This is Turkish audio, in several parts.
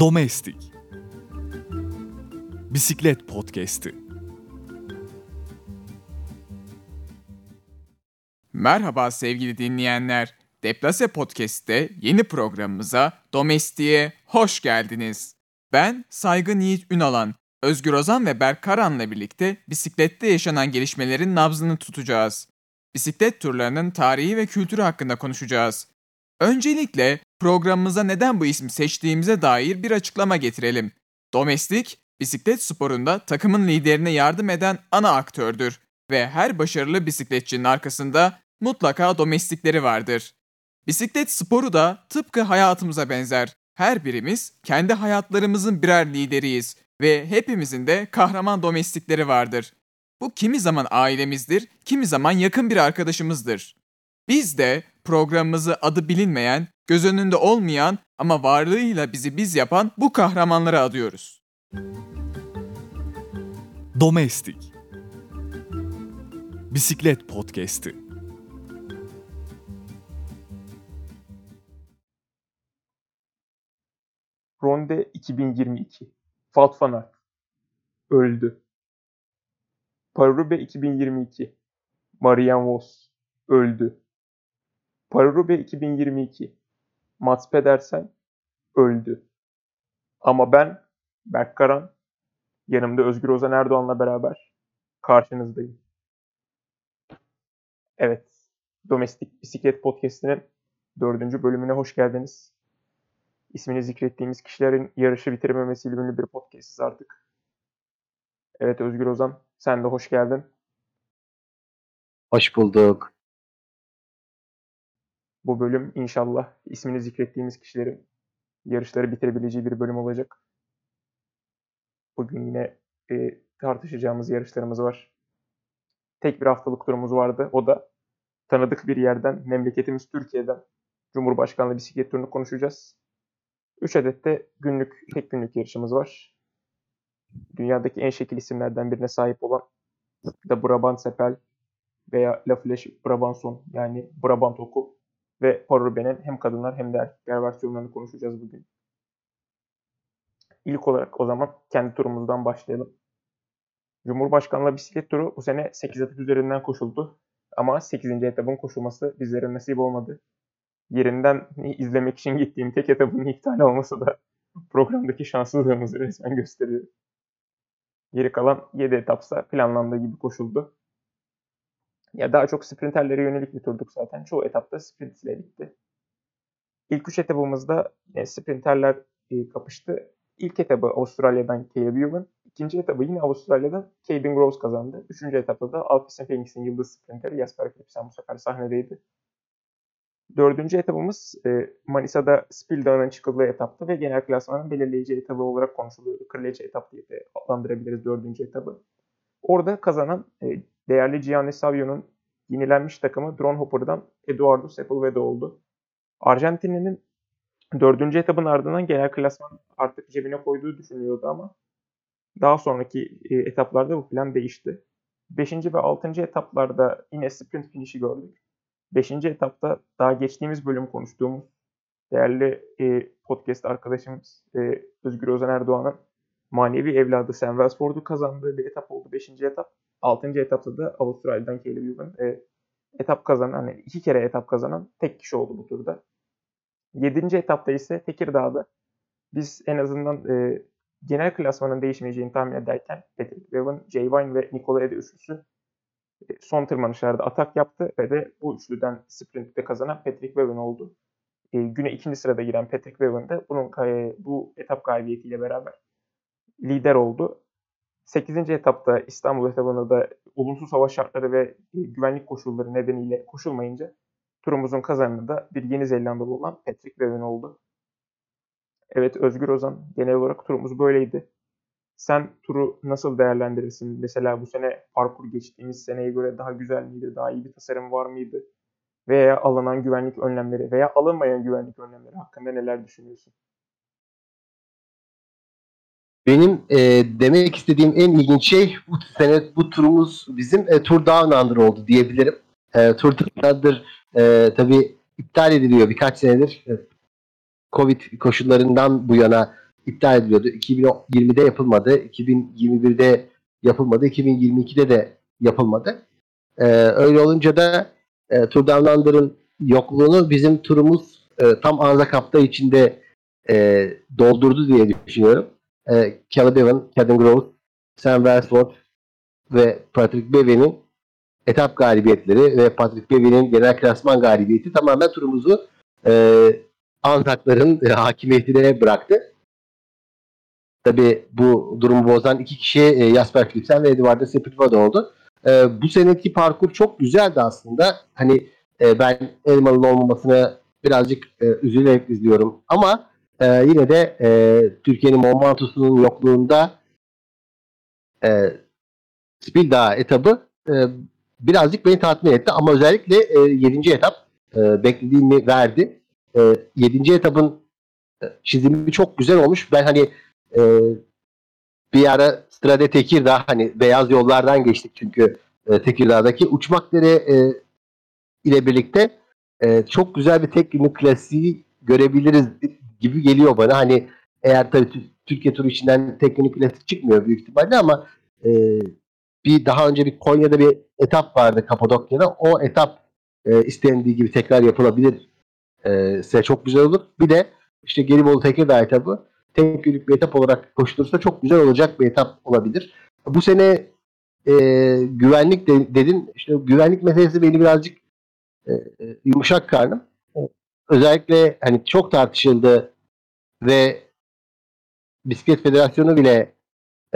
Domestik Bisiklet Podcast'i Merhaba sevgili dinleyenler. Deplase Podcast'te yeni programımıza Domestik'e hoş geldiniz. Ben Saygın Yiğit Ünalan, Özgür Ozan ve Berk Karan'la birlikte bisiklette yaşanan gelişmelerin nabzını tutacağız. Bisiklet turlarının tarihi ve kültürü hakkında konuşacağız. Öncelikle programımıza neden bu ismi seçtiğimize dair bir açıklama getirelim. Domestik, bisiklet sporunda takımın liderine yardım eden ana aktördür ve her başarılı bisikletçinin arkasında mutlaka domestikleri vardır. Bisiklet sporu da tıpkı hayatımıza benzer. Her birimiz kendi hayatlarımızın birer lideriyiz ve hepimizin de kahraman domestikleri vardır. Bu kimi zaman ailemizdir, kimi zaman yakın bir arkadaşımızdır. Biz de programımızı adı bilinmeyen, göz önünde olmayan ama varlığıyla bizi biz yapan bu kahramanlara adıyoruz. Domestik Bisiklet Podcast'i Ronde 2022 Wout van Aert öldü. Parube 2022 Marianne Vos öldü. Parube 2022 Mats Pedersen öldü. Ama ben Berk Karan yanımda Özgür Ozan Erdoğan'la beraber karşınızdayım. Evet, Domestik Bisiklet Podcast'inin dördüncü bölümüne hoş geldiniz. İsmini zikrettiğimiz kişilerin yarışı bitirmemesiyle ünlü bir podcastiz artık. Evet Özgür Ozan, sen de hoş geldin. Hoş bulduk. Bu bölüm inşallah ismini zikrettiğimiz kişilerin yarışları bitirebileceği bir bölüm olacak. Bugün yine e, tartışacağımız yarışlarımız var. Tek bir haftalık turumuz vardı. O da tanıdık bir yerden, memleketimiz Türkiye'den Cumhurbaşkanlığı bisiklet turunu konuşacağız. 3 adet de günlük, tek günlük yarışımız var. Dünyadaki en şekil isimlerden birine sahip olan da Brabant Sepel veya La Flèche Brabanson yani Brabant Oku ve Paris hem kadınlar hem de erkekler versiyonlarını konuşacağız bugün. İlk olarak o zaman kendi turumuzdan başlayalım. Cumhurbaşkanlığı bisiklet turu bu sene 8 etap üzerinden koşuldu. Ama 8. etapın koşulması bizlere nasip olmadı. Yerinden izlemek için gittiğim tek etapın iptal olması da programdaki şanssızlığımızı resmen gösteriyor. Geri kalan 7 etapsa planlandığı gibi koşuldu. Ya daha çok sprinterlere yönelik bir turduk zaten. Çoğu etapta sprint ile bitti. İlk üç etapımızda yine sprinterler e, kapıştı. İlk etabı Avustralya'dan Caleb Ewan, ikinci etabı yine Avustralya'dan Caden Groves kazandı. Üçüncü etapta da Alpecin Phoenix'in yıldız sprinteri Jasper Philipsen bu sefer sahnedeydi. Dördüncü etabımız e, Manisa'da Spil Dağı'nın çıkıldığı etaptı ve genel klasmanın belirleyici etabı olarak konuşuluyordu. Kırıleci etap diye de adlandırabiliriz dördüncü etabı. Orada kazanan e, değerli Gianni Savio'nun yenilenmiş takımı Drone Hopper'dan Eduardo Sepulveda oldu. Arjantinli'nin dördüncü etapın ardından genel klasman artık cebine koyduğu düşünülüyordu ama daha sonraki e, etaplarda bu plan değişti. Beşinci ve altıncı etaplarda yine sprint finişi gördük. Beşinci etapta daha geçtiğimiz bölüm konuştuğumuz değerli e, podcast arkadaşımız e, Özgür Özen Erdoğan'ın manevi evladı Sam Wellsford'u kazandığı bir etap oldu. Beşinci etap. Altıncı etapta da Avustralya'dan Caleb Ewan e, etap kazanan, hani iki kere etap kazanan tek kişi oldu bu turda. Yedinci etapta ise Tekirdağ'da biz en azından e, genel klasmanın değişmeyeceğini tahmin ederken Patrick Bevan, Jay Vine ve Nikola Ede üçlüsü e, son tırmanışlarda atak yaptı ve de bu üçlüden sprintte kazanan Patrick Bevan oldu. E, güne ikinci sırada giren Patrick Bevan da bunun e, bu etap galibiyetiyle beraber lider oldu. 8. etapta İstanbul etabında da olumsuz hava şartları ve e, güvenlik koşulları nedeniyle koşulmayınca turumuzun kazananı da bir Yeni Zelandalı olan Patrick Bevan oldu. Evet Özgür Ozan genel olarak turumuz böyleydi. Sen turu nasıl değerlendirirsin? Mesela bu sene parkur geçtiğimiz seneye göre daha güzel miydi? Daha iyi bir tasarım var mıydı? Veya alınan güvenlik önlemleri veya alınmayan güvenlik önlemleri hakkında neler düşünüyorsun? Benim e, demek istediğim en ilginç şey bu sene bu turumuz bizim e, Tour Down Under oldu diyebilirim. E, Tour Down Under e, tabii iptal ediliyor birkaç senedir. Covid koşullarından bu yana iptal ediliyordu. 2020'de yapılmadı, 2021'de yapılmadı, 2022'de de yapılmadı. E, öyle olunca da e, Tour Down Under'ın yokluğunu bizim turumuz e, tam Anza Cup'ta içinde e, doldurdu diye düşünüyorum. E, Caleb Evan, Caden Groves, Sam Welsford ve Patrick Bevin'in etap galibiyetleri ve Patrick Bevin'in genel klasman galibiyeti tamamen turumuzu e, Anzakların e, hakimiyetine bıraktı. Tabi bu durumu bozan iki kişi e, Jasper Philipsen ve Eduardo Sepulveda oldu. E, bu seneki parkur çok güzeldi aslında. Hani e, ben Elmalı'nın olmamasını birazcık e, üzülerek izliyorum. Ama e, yine de e, Türkiye'nin Momentus'unun yokluğunda e, Spildağ etabı e, birazcık beni tatmin etti. Ama özellikle e, 7. etap e, beklediğimi verdi. E, 7. etapın e, çizimi çok güzel olmuş. Ben hani e, bir ara Strade Tekirdağ hani beyaz yollardan geçtik çünkü e, Tekirdağ'daki Uçmakdere e, ile birlikte e, çok güzel bir tek günlük klasiği görebiliriz gibi geliyor bana. Hani eğer tabii Türkiye turu içinden tek günlük klasik çıkmıyor büyük ihtimalle ama e, bir daha önce bir Konya'da bir etap vardı Kapadokya'da. O etap e, istendiği gibi tekrar yapılabilir e, size çok güzel olur. Bir de işte Gelibolu Tekirdağ etabı tek günlük bir etap olarak koşulursa çok güzel olacak bir etap olabilir. Bu sene e, güvenlik de, dedin. İşte güvenlik meselesi beni birazcık e, e, yumuşak karnım. Özellikle hani çok tartışıldı ve Bisiklet Federasyonu bile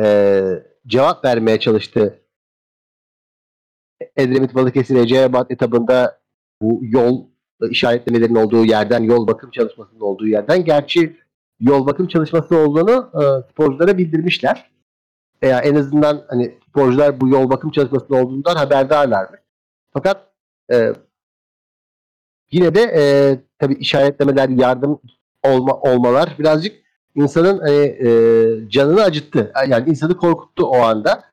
e, cevap vermeye çalıştı. Edremit Balıkesir Eceabat etabında bu yol işaretlemelerin olduğu yerden, yol bakım çalışmasının olduğu yerden. Gerçi yol bakım çalışması olduğunu e, sporculara bildirmişler. Veya en azından hani sporcular bu yol bakım çalışmasının olduğundan haberdarlarmış. Fakat e, yine de e, tabii işaretlemeler, yardım olma, olmalar birazcık insanın hani, e, canını acıttı. Yani insanı korkuttu o anda.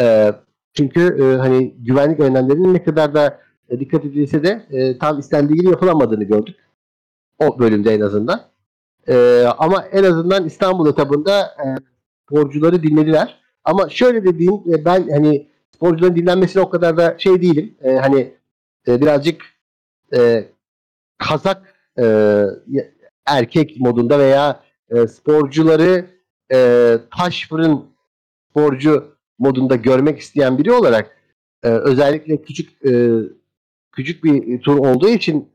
E, çünkü e, hani güvenlik önlemlerinin ne kadar da e, dikkat edilse de e, tam istendiği gibi yapılamadığını gördük. O bölümde en azından. E, ama en azından İstanbul etabında e, sporcuları dinlediler. Ama şöyle dediğim e, ben hani sporcuların dinlenmesine o kadar da şey değilim. E, hani e, birazcık e, kazak e, erkek modunda veya e, sporcuları e, taş fırın sporcu modunda görmek isteyen biri olarak e, özellikle küçük e, küçük bir tur olduğu için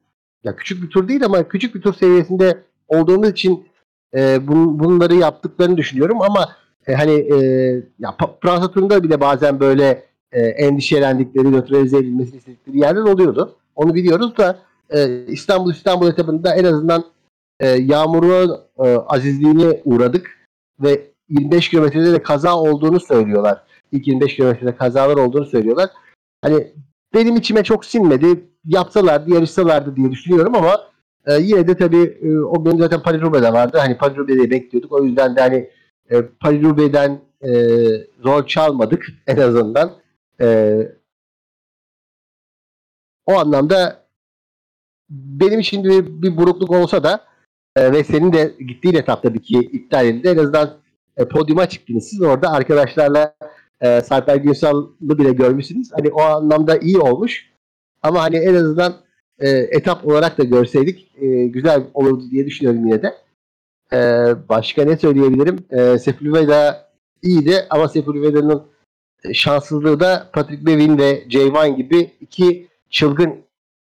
ya küçük bir tur değil ama küçük bir tur seviyesinde olduğumuz için e, bun, bunları yaptıklarını düşünüyorum ama e, hani e, ya Fransa turunda bile bazen böyle e, endişelendikleri, nötralize edilmesini istedikleri yerler oluyordu. Onu biliyoruz da e, İstanbul İstanbul etabında en azından e, yağmurun e, azizliğine uğradık ve 25 kilometrede de kaza olduğunu söylüyorlar. İlk 25 kilometrede kazalar olduğunu söylüyorlar. Hani benim içime çok sinmedi. Yapsalardı, yarışsalardı diye düşünüyorum ama e, yine de tabii e, o gün zaten Paris vardı. Hani Paris Roubaix'de bekliyorduk. O yüzden de hani e, Paris Roubaix'den e, rol çalmadık en azından. E, o anlamda benim için bir, bir burukluk olsa da e, ve senin de gittiğin etap tabii ki iptal edildi. En azından e, podyuma çıktınız. Siz orada arkadaşlarla e, Sarper Günsal'ı bile görmüşsünüz. Hani o anlamda iyi olmuş. Ama hani en azından e, etap olarak da görseydik e, güzel olurdu diye düşünüyorum yine de. E, başka ne söyleyebilirim? E, Sepulveda iyiydi ama Sepulveda'nın şanssızlığı da Patrick Bevin ve Jay gibi iki çılgın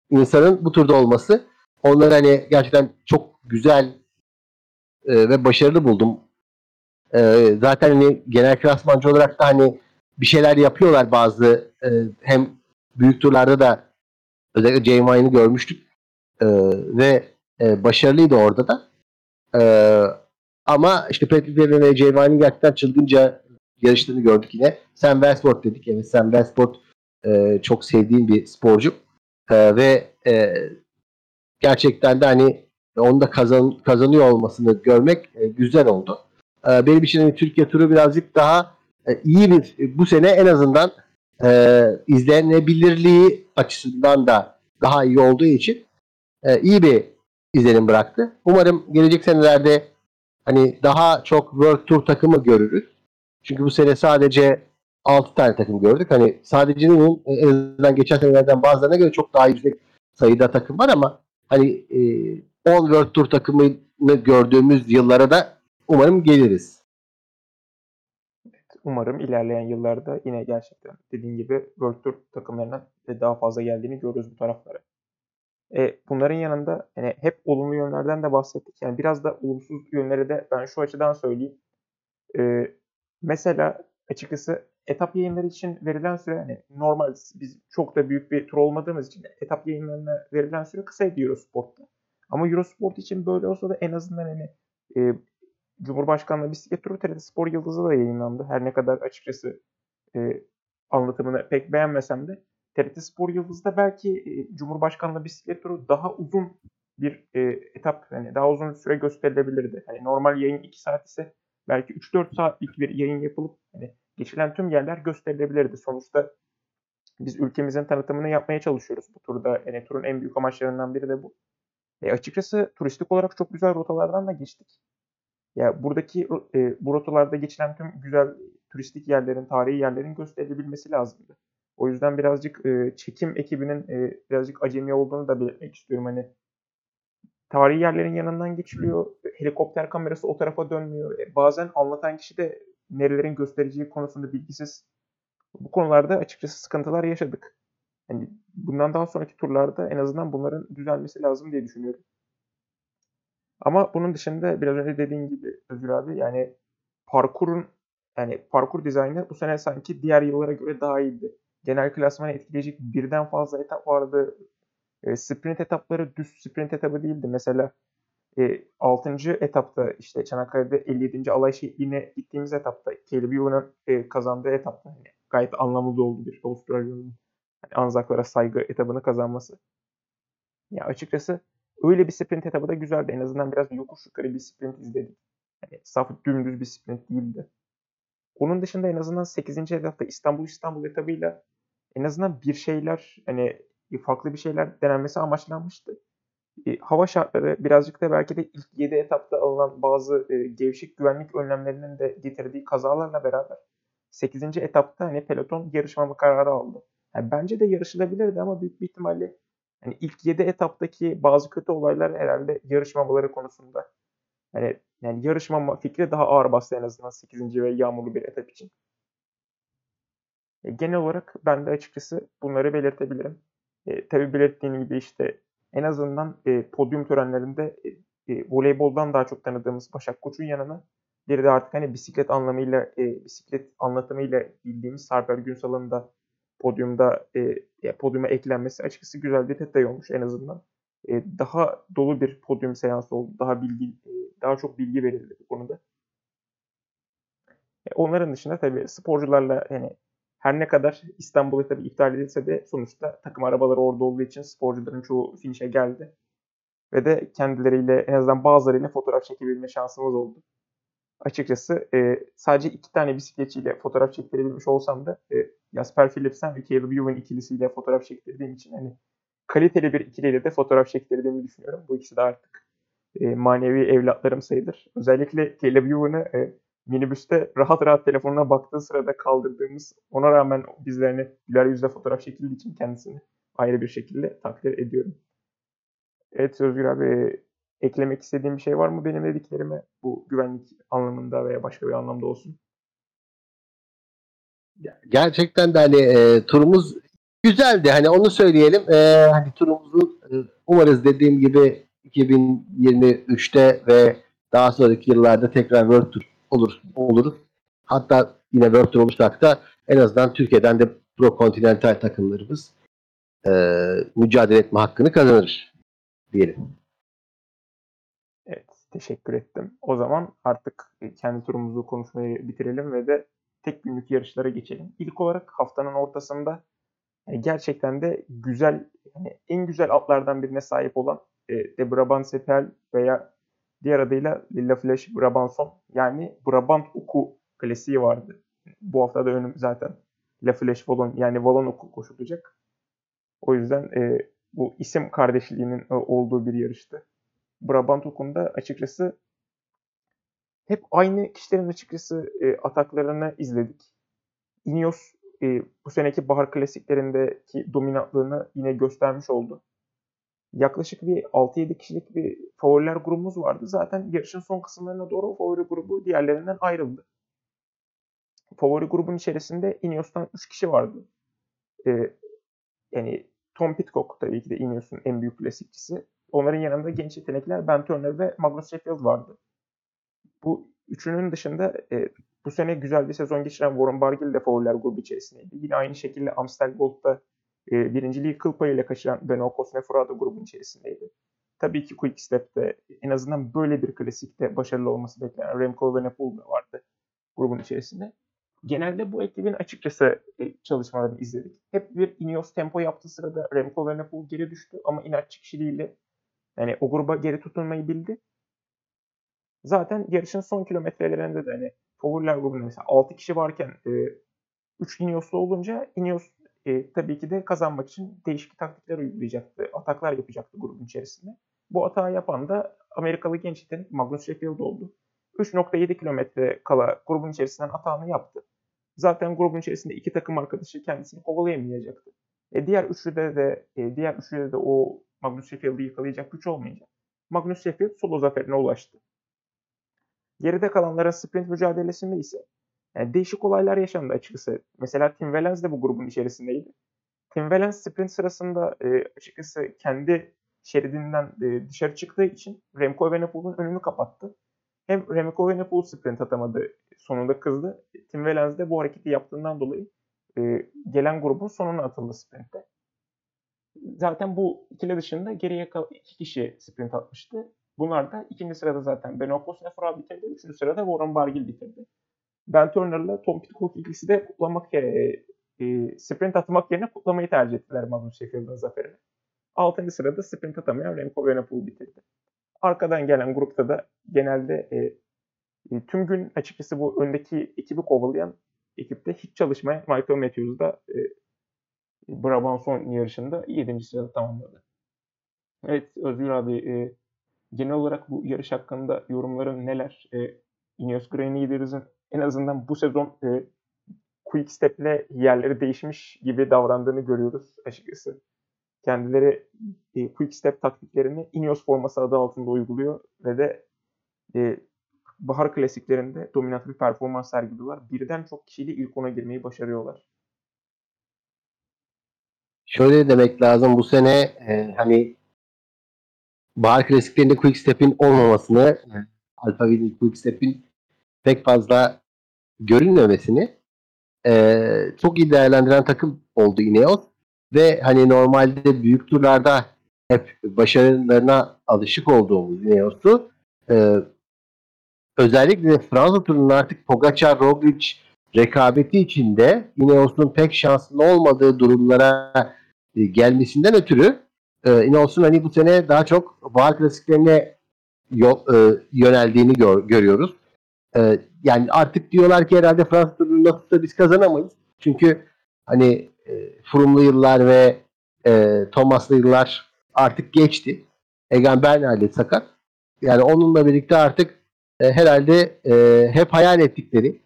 insanın bu turda olması. Onları hani gerçekten çok güzel e, ve başarılı buldum. E, zaten hani genel klasmancı olarak da hani bir şeyler yapıyorlar bazı e, hem büyük turlarda da özellikle Jay Wine'ı görmüştük e, ve e, başarılıydı orada da. E, ama işte Patrick Berry ve Jay Wine'ın gerçekten çılgınca yarıştığını gördük yine. Sam Westport dedik. Evet Sam Westport e, çok sevdiğim bir sporcu. E, ve e, gerçekten de hani onu da kazan, kazanıyor olmasını görmek e, güzel oldu. E, benim için hani Türkiye turu birazcık daha e, iyi bir bu sene en azından e, izlenebilirliği açısından da daha iyi olduğu için e, iyi bir izlenim bıraktı. Umarım gelecek senelerde hani daha çok World Tour takımı görürüz. Çünkü bu sene sadece 6 tane takım gördük. Hani sadece bunun en azından geçen senelerden bazılarına göre çok daha yüksek sayıda takım var ama hani e, 10 World Tour takımını gördüğümüz yıllara da umarım geliriz. Umarım ilerleyen yıllarda yine gerçekten dediğin gibi World Tour takımlarından daha fazla geldiğini görürüz bu taraflara. E, bunların yanında yani hep olumlu yönlerden de bahsettik. Yani biraz da olumsuz yönleri de ben şu açıdan söyleyeyim. E, mesela açıkçası etap yayınları için verilen süre hani normal biz çok da büyük bir tur olmadığımız için etap yayınlarına verilen süre kısaydı Eurosport'ta. Ama Eurosport için böyle olsa da en azından hani e, Cumhurbaşkanlığı bisiklet turu TRT Spor Yıldızı da yayınlandı. Her ne kadar açıkçası e, anlatımını pek beğenmesem de TRT Spor Yıldız'da belki e, Cumhurbaşkanlığı bisiklet turu daha uzun bir e, etap, yani daha uzun süre gösterilebilirdi. Hani normal yayın 2 saat ise belki 3-4 saatlik bir yayın yapılıp hani geçilen tüm yerler gösterilebilirdi. Sonuçta biz ülkemizin tanıtımını yapmaya çalışıyoruz bu turda. Yani turun en büyük amaçlarından biri de bu. E açıkçası turistik olarak çok güzel rotalardan da geçtik. Ya buradaki e, bu rotalarda geçilen tüm güzel turistik yerlerin, tarihi yerlerin gösterilebilmesi lazımdı. O yüzden birazcık e, çekim ekibinin e, birazcık acemi olduğunu da belirtmek istiyorum. Hani tarihi yerlerin yanından geçiliyor. Helikopter kamerası o tarafa dönmüyor. E, bazen anlatan kişi de nerelerin göstereceği konusunda bilgisiz. Bu konularda açıkçası sıkıntılar yaşadık. Yani bundan daha sonraki turlarda en azından bunların düzelmesi lazım diye düşünüyorum. Ama bunun dışında biraz önce dediğin gibi Özgür abi yani parkurun yani parkur dizaynı bu sene sanki diğer yıllara göre daha iyiydi. Genel klasmanı etkileyecek birden fazla etap vardı. E, sprint etapları düz sprint etabı değildi. Mesela e, 6. etapta işte Çanakkale'de 57. alay şehline gittiğimiz etapta Ewan'ın e, kazandığı etapta hani gayet anlamlı oldu bir Avustralya'nın hani Anzaklara saygı etabını kazanması. Ya açıkçası öyle bir sprint etabı da güzeldi. En azından biraz yokuş yukarı bir sprint izledik. Yani saf dümdüz bir sprint değildi. Onun dışında en azından 8. etapta İstanbul İstanbul etabıyla en azından bir şeyler hani farklı bir şeyler denenmesi amaçlanmıştı. E, hava şartları birazcık da belki de ilk 7 etapta alınan bazı e, gevşek güvenlik önlemlerinin de getirdiği kazalarla beraber 8. etapta hani peloton yarışmama kararı aldı. Yani bence de yarışılabilirdi ama büyük bir ihtimalle yani ilk 7 etaptaki bazı kötü olaylar herhalde yarışmamaları konusunda. Yani, yani yarışmama fikri daha ağır bastı en azından 8. ve yağmurlu bir etap için. E, genel olarak ben de açıkçası bunları belirtebilirim. E, tabii belirttiğim gibi işte en azından e, podyum törenlerinde e, e, voleyboldan daha çok tanıdığımız Başak Koç'un yanına bir de artık hani bisiklet anlamıyla e, bisiklet anlatımıyla bildiğimiz Sarper Günsal'ın da podyumda e, podyuma eklenmesi açıkçası güzel bir detay olmuş en azından. E, daha dolu bir podyum seansı oldu. Daha bilgi e, daha çok bilgi verildi bu konuda. E, onların dışında tabii sporcularla hani her ne kadar İstanbul'u tabii iptal edilse de sonuçta takım arabaları orada olduğu için sporcuların çoğu finişe geldi. Ve de kendileriyle en azından bazılarıyla fotoğraf çekebilme şansımız oldu. Açıkçası e, sadece iki tane bisikletçiyle fotoğraf çektirebilmiş olsam da e, Jasper Philipsen ve Caleb Ewan ikilisiyle fotoğraf çektirdiğim için hani kaliteli bir ikiliyle de fotoğraf çektirdiğimi düşünüyorum. Bu ikisi de artık e, manevi evlatlarım sayılır. Özellikle Caleb Ewan'ı e, minibüste rahat rahat telefonuna baktığı sırada kaldırdığımız ona rağmen bizlerine güler yüzle fotoğraf çekildiği için kendisini ayrı bir şekilde takdir ediyorum. Evet Özgür abi eklemek istediğim bir şey var mı benim dediklerime bu güvenlik anlamında veya başka bir anlamda olsun? Gerçekten de hani e, turumuz güzeldi. Hani onu söyleyelim. E, hani turumuzu e, umarız dediğim gibi 2023'te ve daha sonraki yıllarda tekrar World Tour olur oluruz. Hatta yine World Tour olursak da en azından Türkiye'den de Pro Continental takımlarımız e, mücadele etme hakkını kazanır diyelim. Evet, teşekkür ettim. O zaman artık kendi turumuzu konuşmayı bitirelim ve de tek günlük yarışlara geçelim. İlk olarak haftanın ortasında yani gerçekten de güzel, yani en güzel atlardan birine sahip olan e, De Brabant Sepel veya diğer adıyla Lilla Flash Brabanson yani Brabant Uku klasiği vardı. Bu hafta da önüm zaten La Flash Volon yani Volon Uku koşulacak. O yüzden e, bu isim kardeşliğinin e, olduğu bir yarıştı. Brabant Okulu'nda açıkçası hep aynı kişilerin açıkçası e, ataklarını izledik. Ineos e, bu seneki bahar klasiklerindeki dominantlığını yine göstermiş oldu. Yaklaşık bir 6-7 kişilik bir favoriler grubumuz vardı. Zaten yarışın son kısımlarına doğru favori grubu diğerlerinden ayrıldı. Favori grubun içerisinde Ineos'tan 3 kişi vardı. E, yani Tom Pitcock tabii ki de Ineos'un en büyük klasikçisi. Onların yanında genç yetenekler Ben Turner ve Magnus Sheffield vardı. Bu üçünün dışında e, bu sene güzel bir sezon geçiren Warren Barguil de favoriler grubu içerisindeydi. Yine aynı şekilde Amstel Gold'da e, birinciliği kıl payıyla kaçıran Beno Cosnefroy da grubun içerisindeydi. Tabii ki Quick Step'te en azından böyle bir klasikte başarılı olması beklenen Remco Evenepoel da vardı grubun içerisinde. Genelde bu ekibin açıkçası e, çalışmalarını izledik. Hep bir Ineos tempo yaptığı sırada Remco Evenepoel geri düştü ama inatçı kişiliğiyle yani o gruba geri tutunmayı bildi. Zaten yarışın son kilometrelerinde de hani favoriler grubunda mesela 6 kişi varken e, 3 Ineos'lu olunca Ineos e, tabii ki de kazanmak için değişik taktikler uygulayacaktı. Ataklar yapacaktı grubun içerisinde. Bu atağı yapan da Amerikalı genç yetenek Magnus Sheffield oldu. 3.7 kilometre kala grubun içerisinden atağını yaptı. Zaten grubun içerisinde iki takım arkadaşı kendisini kovalayamayacaktı. E, diğer üçlüde de e, diğer üçlüde de o Magnus Sheffield'i yakalayacak güç olmayacak. Magnus Sheffield solo zaferine ulaştı. Geride kalanların sprint mücadelesinde ise yani değişik olaylar yaşandı açıkçası. Mesela Tim Wellens de bu grubun içerisindeydi. Tim Wellens sprint sırasında e, açıkçası kendi şeridinden e, dışarı çıktığı için Remco Evenepoel'un önünü kapattı. Hem Remco Evenepoel sprint atamadı, sonunda kızdı. Tim Wellens de bu hareketi yaptığından dolayı e, gelen grubun sonuna atıldı sprintte. Zaten bu ikili dışında geriye kalan iki kişi sprint atmıştı. Bunlar da ikinci sırada zaten Ben Okosnefra bitirdi. Üçüncü sırada Warren Barguil bitirdi. Ben Turner'la Tom Pitcock ikisi de kutlamak e, e, sprint atmak yerine kutlamayı tercih ettiler Magnus Sheffield'ın zaferini. Altıncı sırada sprint atamayan Remco Evenepoel bitirdi. Arkadan gelen grupta da genelde e, e, tüm gün açıkçası bu öndeki ekibi kovalayan ekipte hiç çalışmayan Michael Matthews da e, Brabant son yarışında 7. sırada tamamladı. Evet Özgür abi e, genel olarak bu yarış hakkında yorumların neler? E, Ineos Green Leaders'ın en azından bu sezon e, Quick Step'le yerleri değişmiş gibi davrandığını görüyoruz açıkçası. Kendileri e, Quick Step taktiklerini Ineos forması adı altında uyguluyor ve de e, bahar klasiklerinde dominant bir performans sergiliyorlar. Birden çok kişiyle ilk ona girmeyi başarıyorlar. Şöyle demek lazım bu sene e, hani bahar klasiklerinde Quick Step'in olmamasını Alfa Vini Quick Step'in pek fazla görünmemesini e, çok iyi değerlendiren takım oldu Ineos ve hani normalde büyük turlarda hep başarılarına alışık olduğumuz Ineos'u e, özellikle Fransa turunun artık Pogacar, Roglic rekabeti içinde Ineos'un pek şanslı olmadığı durumlara e, gelmesinden ötürü e, Ineos'un hani bu sene daha çok bahar klasiklerine yol, e, yöneldiğini gör, görüyoruz. E, yani artık diyorlar ki herhalde Fransa turunu biz kazanamayız. Çünkü hani e, Frumlu yıllar ve e, Thomas'lı yıllar artık geçti. Egan Bernal de sakat. Yani onunla birlikte artık e, herhalde e, hep hayal ettikleri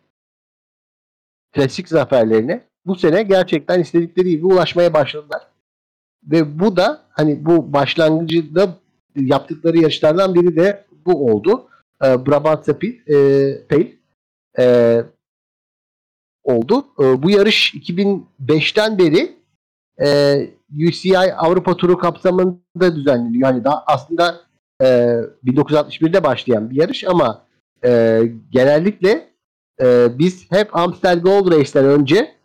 klasik zaferlerine bu sene gerçekten istedikleri gibi ulaşmaya başladılar. Ve bu da hani bu başlangıcında yaptıkları yarışlardan biri de bu oldu. E, Brabant Sapil e, e, oldu. E, bu yarış 2005'ten beri e, UCI Avrupa Turu kapsamında düzenleniyor. Yani daha aslında e, 1961'de başlayan bir yarış ama e, genellikle e, biz hep Amstel Gold Race'den önce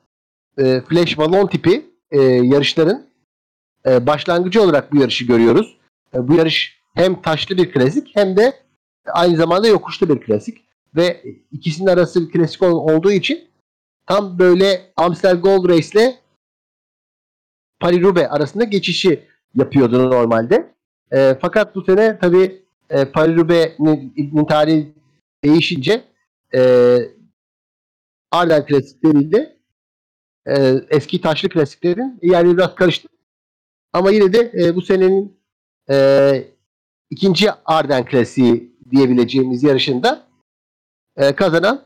e, Flash Ballon tipi e, yarışların e, başlangıcı olarak bu yarışı görüyoruz. E, bu yarış hem taşlı bir klasik hem de aynı zamanda yokuşlu bir klasik ve ikisinin arası bir klasik olduğu için tam böyle Amstel Gold Race ile Paris Roubaix arasında geçişi yapıyordu normalde. E, fakat bu sene tabi e, Paris Roubaix'in tarihi değişince e, Arden klasikleriyle e, eski taşlı klasiklerin yerleri biraz karıştı. Ama yine de e, bu senenin e, ikinci Arden Klasiği diyebileceğimiz yarışında e, kazanan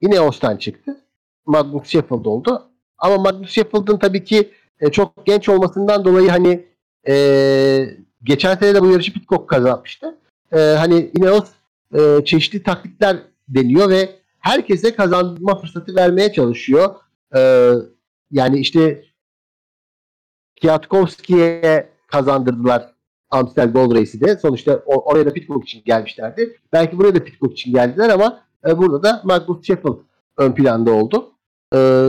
Ineos'tan çıktı. Magnus Sheffield oldu. Ama Magnus Sheffield'ın tabii ki e, çok genç olmasından dolayı hani e, geçen sene de bu yarışı Pitcock kazanmıştı. E, hani Ineos e, çeşitli taktikler deniyor ve herkese kazanma fırsatı vermeye çalışıyor. E, yani işte Kwiatkowski'ye kazandırdılar Amstel Gold Race'i de. Sonuçta oraya da Pitcock için gelmişlerdi. Belki buraya da Pitcock için geldiler ama e, burada da Magnus Sheffield ön planda oldu. E,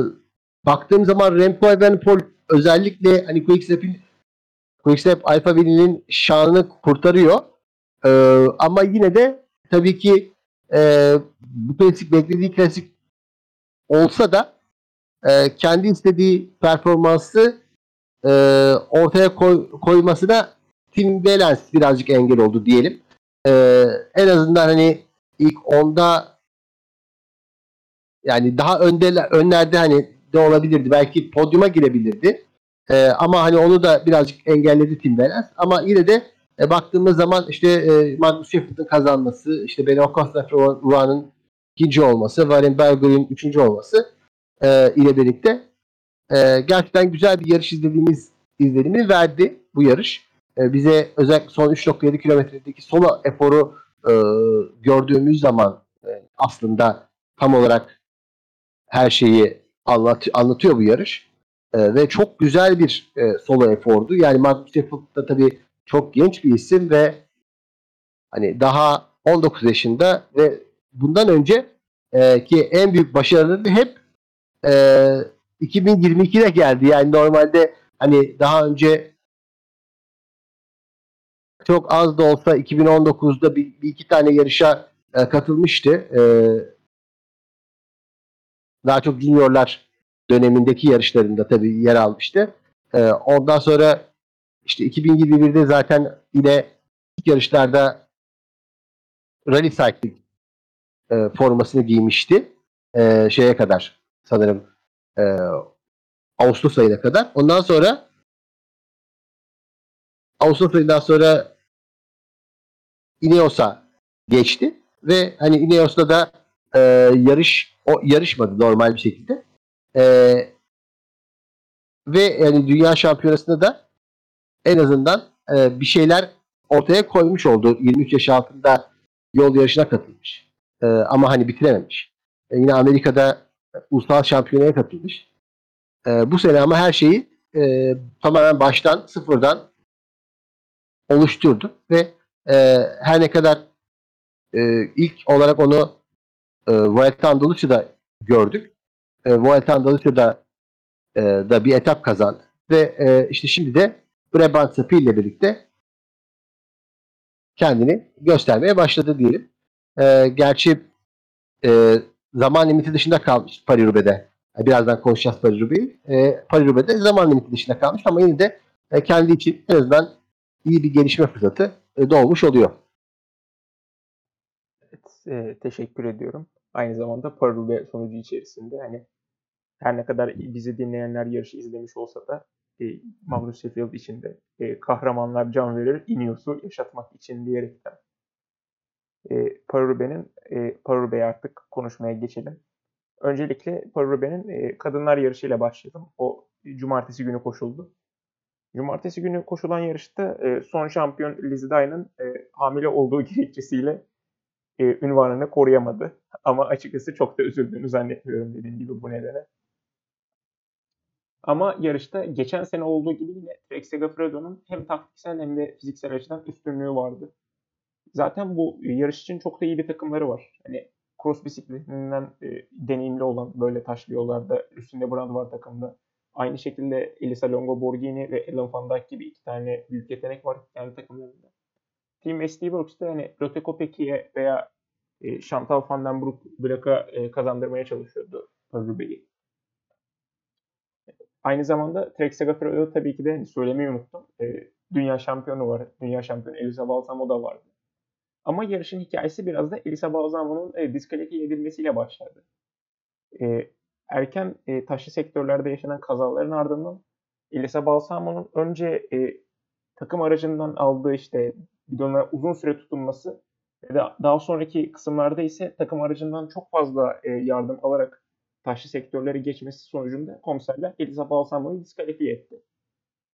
baktığım zaman Remco Evenepoel özellikle hani Quickstep'in Quickstep Alfa Vini'nin şanını kurtarıyor. E, ama yine de tabii ki e, bu klasik beklediği klasik olsa da e, kendi istediği performansı e, ortaya koy, koymasına Tim Balance birazcık engel oldu diyelim. E, en azından hani ilk onda yani daha önde önlerde hani de olabilirdi. Belki podyuma girebilirdi. E, ama hani onu da birazcık engelledi Tim Balance. Ama yine de e, baktığımız zaman işte e, Magnus Sheffield'ın kazanması, işte Ben Acosta Ruan'ın ikinci olması, Warren Berger'in üçüncü olması e, ile birlikte e, gerçekten güzel bir yarış izlediğimiz izlenimi verdi bu yarış. E, bize özellikle son 3.7 kilometredeki solo eforu e, gördüğümüz zaman e, aslında tam olarak her şeyi anlat, anlatıyor bu yarış. E, ve çok güzel bir e, solo efordu. Yani Magnus Sheffield da tabii çok genç bir isim ve hani daha 19 yaşında ve bundan önce e, ki en büyük başarıları hep e, 2022'de geldi. Yani normalde hani daha önce çok az da olsa 2019'da bir, bir iki tane yarışa e, katılmıştı. E, daha çok juniorlar dönemindeki yarışlarında tabii yer almıştı. E, ondan sonra işte 2021'de zaten yine ilk yarışlarda Rally Cycling e, formasını giymişti. E, şeye kadar sanırım e, Ağustos ayına kadar. Ondan sonra Ağustos ayından sonra Ineos'a geçti ve hani Ineos'ta da e, yarış o yarışmadı normal bir şekilde. E, ve yani dünya şampiyonasında da en azından e, bir şeyler ortaya koymuş oldu. 23 yaş altında yol yarışına katılmış. E, ama hani bitirememiş. E, yine Amerika'da ulusal şampiyonaya katılmış. E, bu sene ama her şeyi e, tamamen baştan sıfırdan oluşturdu ve e, her ne kadar e, ilk olarak onu e, Vuelta Andalusia'da gördük. E, Vuelta Andalusia'da e, da bir etap kazandı ve e, işte şimdi de Brabant Sapı ile birlikte kendini göstermeye başladı diyelim. E, gerçi e, zaman limiti dışında kalmış Paris-Roubaix'de. Birazdan konuşacağız Paris-Roubaix'i. E, Paris-Roubaix'de zaman limiti dışında kalmış ama yine de e, kendi için en azından iyi bir gelişme fırsatı e, doğmuş oluyor. Evet, e, teşekkür ediyorum. Aynı zamanda Paris-Roubaix sonucu içerisinde hani her ne kadar bizi dinleyenler yarışı izlemiş olsa da e, Magnus Sheffield için de e, kahramanlar can verir, iniyorsu yaşatmak için diyerekten. E, Paris-Roubaix'in e, Paris artık konuşmaya geçelim. Öncelikle Paris-Roubaix'in e, kadınlar yarışıyla başladım. O cumartesi günü koşuldu. Cumartesi günü koşulan yarışta e, son şampiyon Liz Dyne'ın e, hamile olduğu gerekçesiyle e, ünvanını koruyamadı. Ama açıkçası çok da üzüldüğünü zannetmiyorum dediğim gibi bu nedene. Ama yarışta geçen sene olduğu gibi yine Trek Segafredo'nun hem taktiksel hem de fiziksel açıdan üstünlüğü vardı. Zaten bu yarış için çok da iyi bir takımları var. Hani cross bisikletinden e, deneyimli olan böyle taşlı yollarda üstünde Brand var takımda. Aynı şekilde Elisa Longo Borghini ve Ellen Van Dijk gibi iki tane büyük yetenek var kendi takımlarında. Team SD Works'ta yani Lotte Kopecki'ye veya e, Chantal Van Den Broek Black'a e, kazandırmaya çalışıyordu Ruby'yi. Aynı zamanda Trek Segafredo tabii ki de hani söylemeyi unuttum. E, dünya şampiyonu var. Dünya şampiyonu Elisa Balsamo da vardı. Ama yarışın hikayesi biraz da Elisa Balsamo'nun e, diskalifiye edilmesiyle başladı. E, erken e, taşlı sektörlerde yaşanan kazaların ardından Elisa Balsamo'nun önce e, takım aracından aldığı işte bidona uzun süre tutunması ve daha sonraki kısımlarda ise takım aracından çok fazla e, yardım alarak taşlı sektörleri geçmesi sonucunda komiserler Elisa Balsamo'yu diskalifiye etti.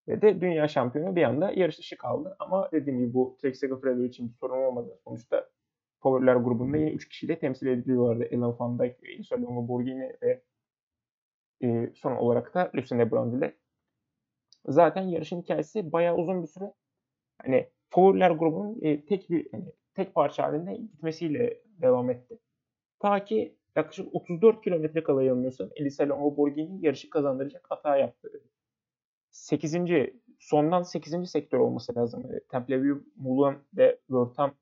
Ve de dünya şampiyonu bir anda yarış dışı kaldı. Ama dediğim gibi bu Trek Segafredo için bir sorun olmadı. Sonuçta favoriler grubunda yine 3 kişiyle temsil ediliyorlardı. Ellen Van Dijk, Elisa Lamborghini ve e, son olarak da Lucinda Brand ile. Zaten yarışın hikayesi bayağı uzun bir süre hani favoriler grubunun e, tek bir hani, tek parça halinde gitmesiyle devam etti. Ta ki yaklaşık 34 kilometre kala yanılmıyorsam Elisa Lamborghini yarışı kazandıracak hata yaptı. 8. sondan 8. sektör olması lazım. Templeview, Moulin de Wörtham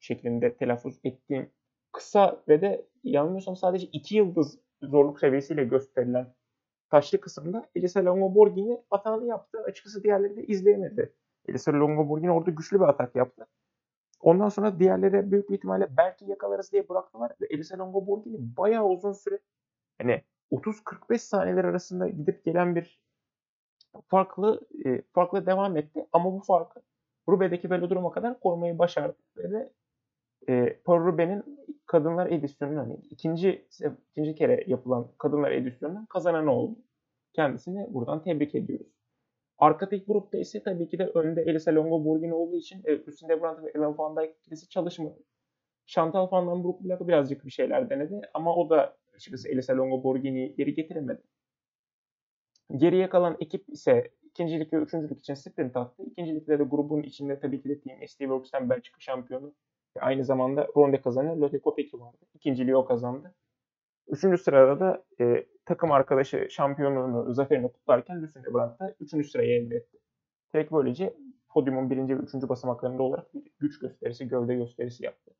şeklinde telaffuz ettiğim kısa ve de yanılmıyorsam sadece 2 yıldız zorluk seviyesiyle gösterilen taşlı kısımda Elisa Longoborghini atağını yaptı. Açıkçası diğerleri de izleyemedi. Elisa Longoborghini orada güçlü bir atak yaptı. Ondan sonra diğerleri büyük bir ihtimalle belki yakalarız diye bıraktılar ve Elisa Longoborghini bayağı uzun süre hani 30-45 saniyeler arasında gidip gelen bir farklı e, farklı devam etti ama bu farkı Rube'deki velodroma kadar korumayı başardı ve de e, Paul Rube'nin kadınlar edisyonunun hani ikinci ikinci kere yapılan kadınlar edisyonunun kazananı oldu. Kendisini buradan tebrik ediyoruz. Arkadaki grupta ise tabii ki de önde Elisa Longoborghini olduğu için e, Lucinda Brandt ve Ellen Van Dijk ikilisi çalışmadı. Chantal Van Damme birazcık bir şeyler denedi ama o da açıkçası Elisa Longoborghini'yi geri getiremedi. Geriye kalan ekip ise ikincilik ve üçüncülük için sprint attı. İkincilikte de grubun içinde tabii ki de Team SD Works'ten Belçika şampiyonu aynı zamanda Ronde kazanı Lotte Kopecky vardı. İkinciliği o kazandı. Üçüncü sırada da e, takım arkadaşı şampiyonluğunu, zaferini kutlarken Lucinda Brandt da üçüncü sırayı elde etti. Tek böylece podyumun birinci ve üçüncü basamaklarında olarak bir güç gösterisi, gövde gösterisi yaptı.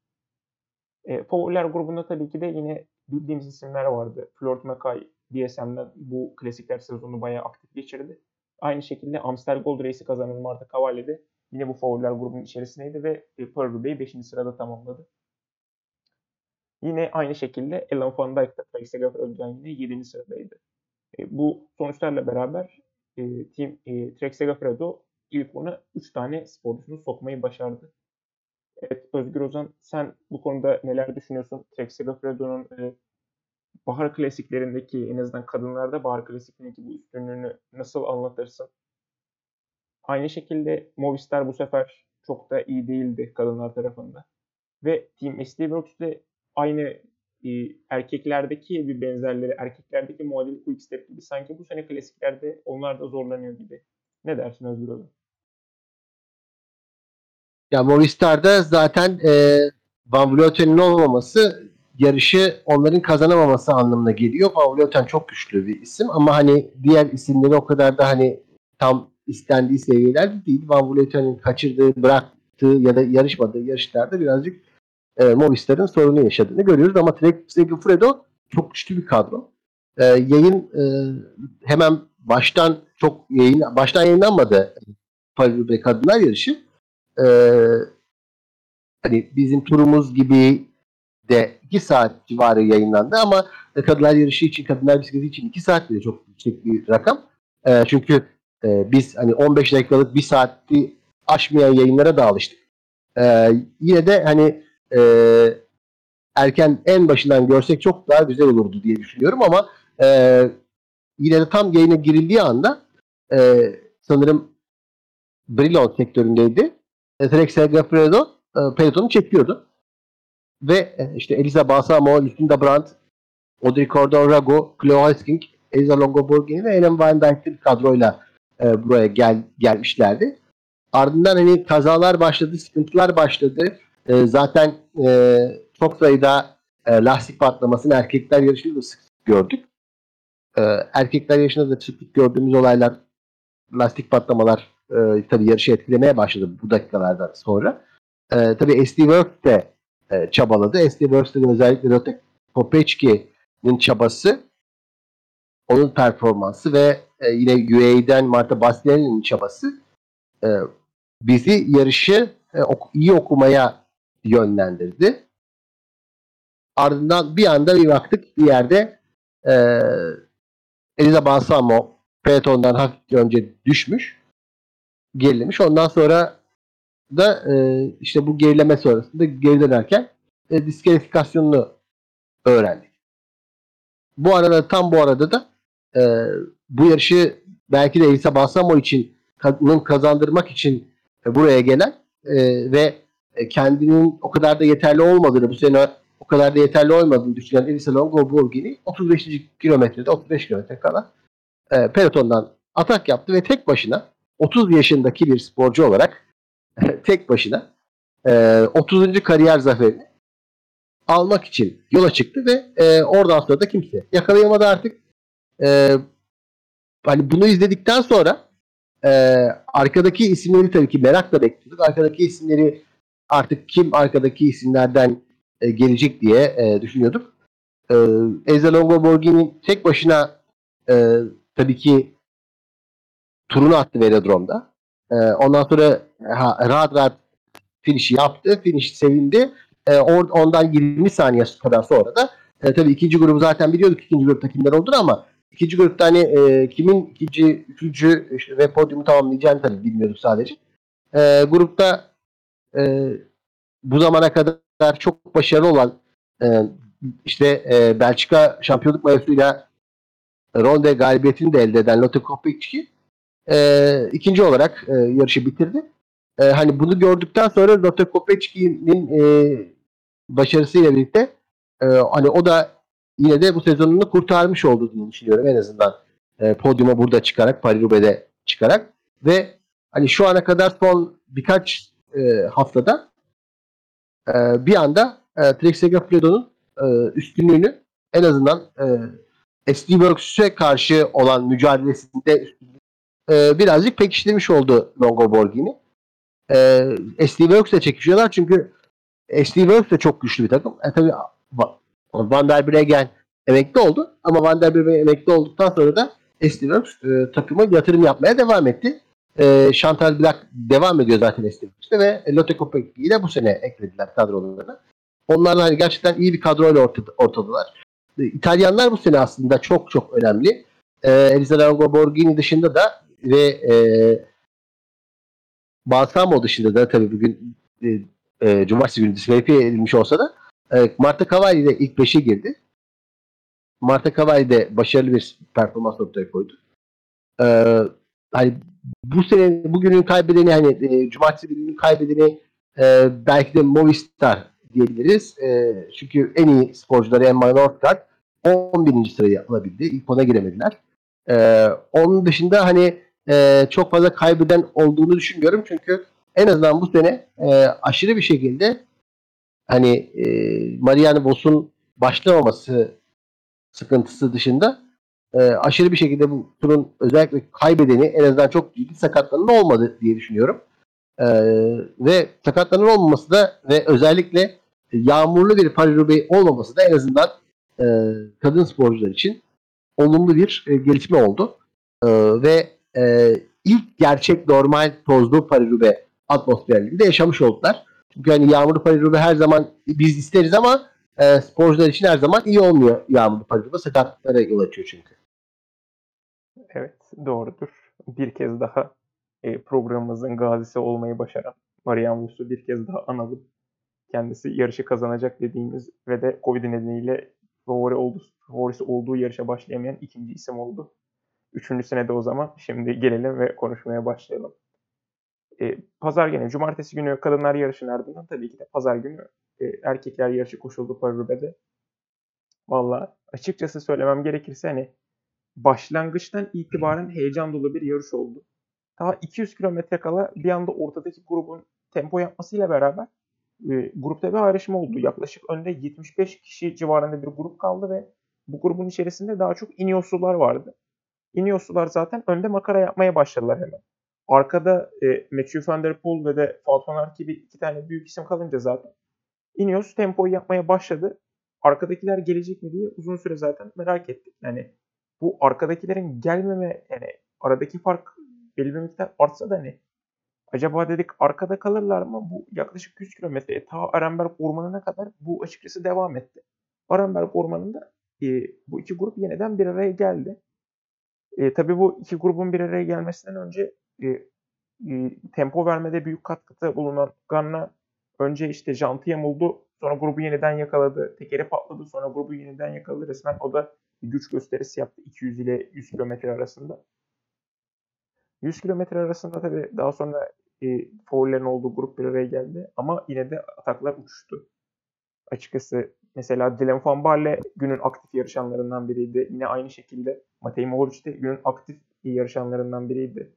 E, favoriler grubunda tabii ki de yine bildiğimiz isimler vardı. Floyd Mackay, DSM'den bu klasikler sezonu bayağı aktif geçirdi. Aynı şekilde Amstel Gold Race'i kazanan Marta Cavalli de yine bu favoriler grubunun içerisindeydi ve e, Bey 5. sırada tamamladı. Yine aynı şekilde Ellen Van Dijk da Trek Segafredo'dan yine 7. sıradaydı. E, bu sonuçlarla beraber e, Team e, Trek Segafredo ilk ona 3 tane sporcusunu sokmayı başardı. Evet Özgür Ozan sen bu konuda neler düşünüyorsun? Trek Segafredo'nun e, bahar klasiklerindeki en azından kadınlarda bahar klasiklerindeki bu üstünlüğünü nasıl anlatırsın? Aynı şekilde Movistar bu sefer çok da iyi değildi kadınlar tarafında. Ve Team SD Works'te aynı e, erkeklerdeki bir benzerleri, erkeklerdeki muadili quick gibi sanki bu sene klasiklerde onlar da zorlanıyor gibi. Ne dersin Özgür Ozan? Ya Movistar'da zaten e, Van Vleuten'in olmaması yarışı onların kazanamaması anlamına geliyor. Van Vleuten çok güçlü bir isim ama hani diğer isimleri o kadar da hani tam istendiği seviyelerde değil. Van Vleuten'in kaçırdığı, bıraktığı ya da yarışmadığı yarışlarda birazcık e, Movistar'ın sorunu yaşadığını görüyoruz ama Trek Segafredo çok güçlü bir kadro. E, yayın e, hemen baştan çok yayın baştan yayınlanmadı Paris Kadınlar Yarışı. E, hani bizim turumuz gibi de 2 saat civarı yayınlandı ama kadınlar yarışı için, kadınlar bisikleti için 2 saat bile çok yüksek bir rakam. E, çünkü e, biz hani 15 dakikalık 1 saati aşmayan yayınlara da alıştık. E, yine de hani e, erken en başından görsek çok daha güzel olurdu diye düşünüyorum ama e, yine de tam yayına girildiği anda e, sanırım Brilon sektöründeydi. E, Trek Segafredo e, pelotonu çekiyordu. Ve e, işte Elisa Balsamo, Lucinda Brandt, Audrey Cordon Rago, Chloe Hosking, Elisa Longoborghini ve Ellen Van Dijk'li kadroyla e, buraya gel gelmişlerdi. Ardından hani kazalar başladı, sıkıntılar başladı. E, zaten e, çok sayıda e, lastik patlamasını erkekler yarışında da sık sık gördük. E, erkekler yarışında da sık sık gördüğümüz olaylar lastik patlamalar e, tabii yarışı etkilemeye başladı bu dakikalardan sonra. E, tabii SD Works de e, çabaladı. SD Works'te özellikle Lotte Kopeçki'nin çabası onun performansı ve e, yine UAE'den Marta Bastianini'nin çabası e, bizi yarışı e, ok- iyi okumaya yönlendirdi. Ardından bir anda bir baktık bir yerde e, Eliza Balsamo pelotondan hafif önce düşmüş. gerilemiş. Ondan sonra da e, işte bu gerileme sonrasında geri dönerken e, diskalifikasyonunu öğrendik. Bu arada tam bu arada da e, bu yarışı belki de Elisa Balsamo için kazandırmak için e, buraya gelen e, ve e, kendinin o kadar da yeterli olmadığını bu sene o kadar da yeterli olmadığını düşünen Elisa Longo Borghini 35. kilometrede 35 kilometre kala e, pelotondan atak yaptı ve tek başına 30 yaşındaki bir sporcu olarak tek başına e, 30. kariyer zaferini almak için yola çıktı ve e, oradan sonra da kimse yakalayamadı artık. E, hani bunu izledikten sonra e, arkadaki isimleri tabii ki merakla bekliyorduk. Arkadaki isimleri artık kim arkadaki isimlerden e, gelecek diye e, düşünüyorduk. E, Eza Longo Borghini tek başına e, tabii ki turunu attı Velodrom'da. E, ondan sonra ha, rahat rahat finişi yaptı. Finish sevindi. E, or, ondan 20 saniye kadar sonra da e, tabii ikinci grubu zaten biliyorduk ikinci grupta kimler olduğunu ama ikinci grupta hani e, kimin ikinci, üçüncü işte, ve podyumu tamamlayacağını tabii bilmiyorduk sadece. E, grupta e, bu zamana kadar çok başarılı olan e, işte e, Belçika şampiyonluk mayosuyla Ronde galibiyetini de elde eden Lotte Kopecky e, ikinci olarak e, yarışı bitirdi. E, hani bunu gördükten sonra Lotte Kopecki'nin e, başarısıyla birlikte e, hani o da yine de bu sezonunu kurtarmış olduğunu düşünüyorum en azından e, podyuma burada çıkarak Paris-Roubaix'de çıkarak ve hani şu ana kadar son birkaç e, haftada e, bir anda e, Trek Segafredo'nun e, üstünlüğünü en azından e, SD Works'e karşı olan mücadelesinde e, birazcık pekiştirmiş oldu Longo Borghini. E, SD Works'e çekişiyorlar çünkü SD Works de çok güçlü bir takım. E, tabii Van der Breggen emekli oldu ama Van der Breggen emekli olduktan sonra da SD Works e, takıma yatırım yapmaya devam etti. E, Chantal Black devam ediyor zaten SD Works'te ve Lotte Kopeck'i de bu sene eklediler kadrolarına. Onlar hani gerçekten iyi bir kadroyla ortada, ortadalar. E, İtalyanlar bu sene aslında çok çok önemli. E, Elisa Longo Borghini dışında da ve e, Balsamo dışında da tabii bugün e, e, Cumartesi günü diskalifiye edilmiş olsa da Marta Cavalli de ilk 5'e girdi. Marta Cavalli de başarılı bir performans ortaya koydu. E, hani bu sene bugünün kaybedeni hani e, Cumartesi gününün kaybedeni e, belki de Movistar diyebiliriz. E, çünkü en iyi sporcuları Emma Northgard 11. sırayı alabildi. İlk ona giremediler. E, onun dışında hani e, çok fazla kaybeden olduğunu düşünmüyorum. Çünkü en azından bu sene e, aşırı bir şekilde hani e, Marianne Vos'un başlamaması sıkıntısı dışında e, aşırı bir şekilde bu turun özellikle kaybedeni en azından çok ciddi sakatlanan olmadı diye düşünüyorum. E, ve sakatlanan olmaması da ve özellikle yağmurlu bir Paris olmaması da en azından e, kadın sporcular için olumlu bir e, gelişme oldu. E, ve e, ilk gerçek normal tozlu Paris atmosferinde yaşamış oldular. Çünkü hani yağmurlu Paris her zaman biz isteriz ama e, sporcular için her zaman iyi olmuyor yağmurlu Paris sakatlıklara yol açıyor çünkü. Evet doğrudur. Bir kez daha e, programımızın gazisi olmayı başaran Marian Vos'u bir kez daha analım. Kendisi yarışı kazanacak dediğimiz ve de Covid nedeniyle favori oldu, favorisi olduğu yarışa başlayamayan ikinci isim oldu. Üçüncü senede o zaman. Şimdi gelelim ve konuşmaya başlayalım. E, pazar günü, cumartesi günü kadınlar yarışının ardından tabii ki de pazar günü e, erkekler yarışı koşuldu Paris Valla açıkçası söylemem gerekirse hani başlangıçtan itibaren heyecan dolu bir yarış oldu. Daha 200 kilometre kala bir anda ortadaki grubun tempo yapmasıyla beraber e, grupta bir ayrışma oldu. Yaklaşık önde 75 kişi civarında bir grup kaldı ve bu grubun içerisinde daha çok Ineos'lular vardı. Ineos'lular zaten önde makara yapmaya başladılar hemen. Arkada e, Matthew Van Der Poel ve de Falconer gibi iki tane büyük isim kalınca zaten Ineos tempoyu yapmaya başladı. Arkadakiler gelecek mi diye uzun süre zaten merak ettik. Yani bu arkadakilerin gelmeme yani aradaki fark belli bir miktar artsa da hani acaba dedik arkada kalırlar mı? Bu yaklaşık 100 kilometre ta Arenberg Ormanı'na kadar bu açıkçası devam etti. Arenberg Ormanı'nda e, bu iki grup yeniden bir araya geldi. E, tabii bu iki grubun bir araya gelmesinden önce e, e, tempo vermede büyük katkıda bulunan Ganna önce işte jantı yamuldu. Sonra grubu yeniden yakaladı. Tekeri patladı. Sonra grubu yeniden yakaladı. Resmen o da bir güç gösterisi yaptı 200 ile 100 kilometre arasında. 100 kilometre arasında tabii daha sonra e, faullerin olduğu grup bir araya geldi. Ama yine de ataklar uçuştu. Açıkçası mesela Dylan Van Baarle günün aktif yarışanlarından biriydi. Yine aynı şekilde Matej Mohoric de günün aktif yarışanlarından biriydi.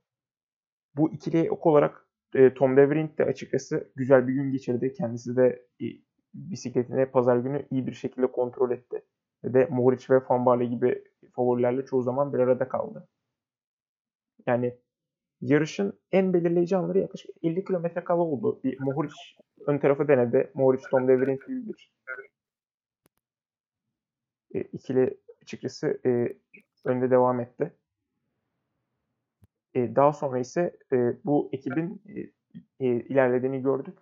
Bu ikili ok olarak e, Tom Devering de açıkçası güzel bir gün geçirdi. Kendisi de e, bisikletini pazar günü iyi bir şekilde kontrol etti. Ve de Mohoric ve Van Baarle gibi favorilerle çoğu zaman bir arada kaldı. Yani yarışın en belirleyici anları yaklaşık 50 kilometre kala oldu. Bir Mohoric ön tarafı denedi. Mohoric Tom Devering gibi bir e, ikili açıkçası e, önde devam etti. E, daha sonra ise e, bu ekibin e, ilerlediğini gördük.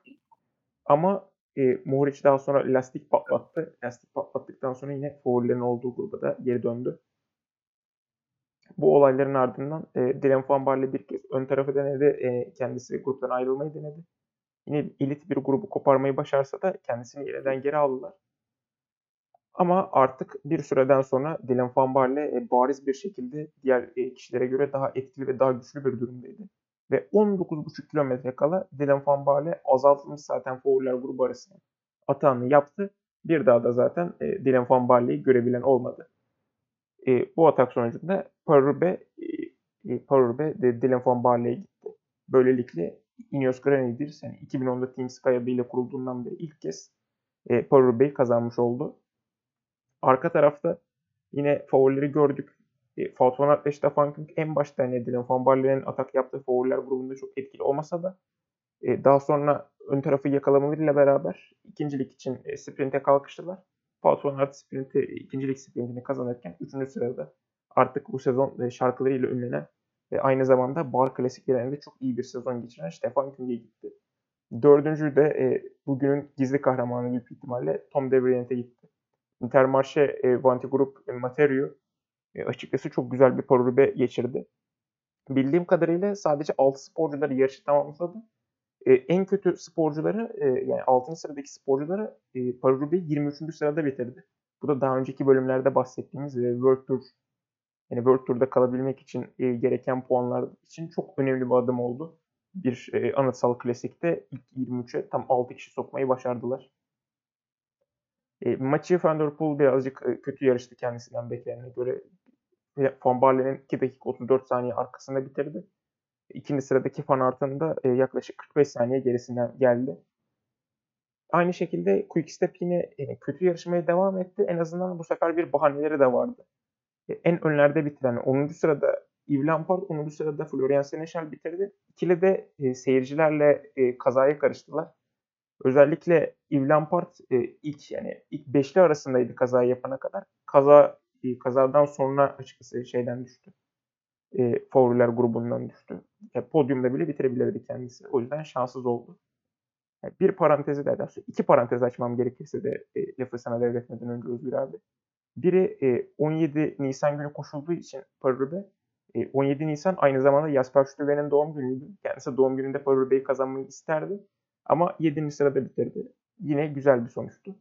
Ama e, Mohoric daha sonra lastik patlattı. Lastik patlattıktan sonra yine favorilerin olduğu gruba da geri döndü. Bu olayların ardından e, Dylan Van Baarle bir kez ön tarafı denedi. E, kendisi gruptan ayrılmayı denedi. Yine elit bir grubu koparmayı başarsa da kendisini yeniden geri aldılar. Ama artık bir süreden sonra Dylan Van Baarle e, bariz bir şekilde diğer e, kişilere göre daha etkili ve daha güçlü bir durumdaydı. Ve 19,5 kilometre kala Dylan Van Baarle azaltılmış zaten fauller grubu arasında atağını yaptı. Bir daha da zaten e, Dylan Van Baarle'yi görebilen olmadı. Bu atak sonucunda Parube, e, e Parube de Dylan Van Baarle'ye gitti. Böylelikle Ineos Grenadiers yani 2010'da Team Sky adıyla kurulduğundan beri ilk kez e, Parube'yi kazanmış oldu. Arka tarafta yine favorileri gördük. E, Fout van en başta hani Dylan Van atak yaptığı favoriler grubunda çok etkili olmasa da e, daha sonra ön tarafı yakalamalarıyla beraber ikincilik için e, sprinte kalkıştılar. Fout van sprinti, ikincilik sprintini kazanırken 3. sırada artık bu sezon e, şarkılarıyla ünlenen ve aynı zamanda bar klasiklerinde çok iyi bir sezon geçiren Stefan Kung'e gitti. Dördüncü de e, bugünün gizli kahramanı büyük ihtimalle Tom de gitti. Intermarché e, Vanti Group e, Materio e, açıkçası çok güzel bir parurbe geçirdi. Bildiğim kadarıyla sadece 6 sporcuları yarışı tamamladı. E, en kötü sporcuları e, yani 6. sıradaki sporcuları e, parurbe 23. sırada bitirdi. Bu da daha önceki bölümlerde bahsettiğimiz e, World Tour yani World Tour'da kalabilmek için e, gereken puanlar için çok önemli bir adım oldu. Bir e, anıtsal klasikte ilk 23'e tam 6 kişi sokmayı başardılar. E, maçı Van Der Poel birazcık e, kötü yarıştı kendisinden beklenene göre. Van Barle'nin 2 dakika 34 saniye arkasında bitirdi. İkinci sıradaki Van Aert'ın da e, yaklaşık 45 saniye gerisinden geldi. Aynı şekilde Quickstep yine e, kötü yarışmaya devam etti. En azından bu sefer bir bahaneleri de vardı. E, en önlerde bitiren 10. sırada Yves Lampard, 10. sırada Florian Seneschal bitirdi. İkili de e, seyircilerle e, kazaya karıştılar. Özellikle Yves Lampard e, ilk yani ilk beşli arasındaydı kaza yapana kadar. Kaza e, kazadan sonra açıkçası şeyden düştü. E, favoriler grubundan düştü. E, podyumda bile bitirebilirdi kendisi. O yüzden şanssız oldu. Yani bir parantezi de ederse iki parantez açmam gerekirse de e, lafı sana devretmeden önce Özgür abi. Biri e, 17 Nisan günü koşulduğu için Parurbe. E, 17 Nisan aynı zamanda Jasper Stuyven'in doğum günüydü. Kendisi doğum gününde Parurbe'yi kazanmayı isterdi. Ama 7. sırada bitirdi. Yine güzel bir sonuçtu.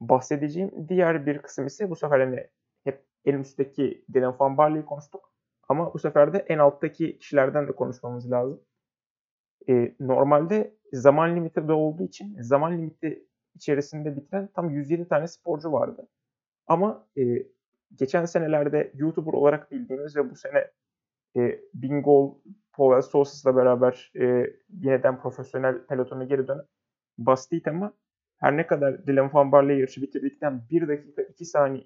Bahsedeceğim diğer bir kısım ise bu sefer hani hep en üstteki Dylan Van Barley'i konuştuk. Ama bu sefer de en alttaki kişilerden de konuşmamız lazım. E, normalde zaman limiti de olduğu için zaman limiti içerisinde bitiren tam 107 tane sporcu vardı. Ama e, geçen senelerde YouTuber olarak bildiğimiz ve bu sene e, Bingol, Powell Sosis'la beraber e, yeniden profesyonel pelotona geri dönen Bastit ama her ne kadar Dylan Van Barley yarışı bitirdikten 1 dakika 2 saniye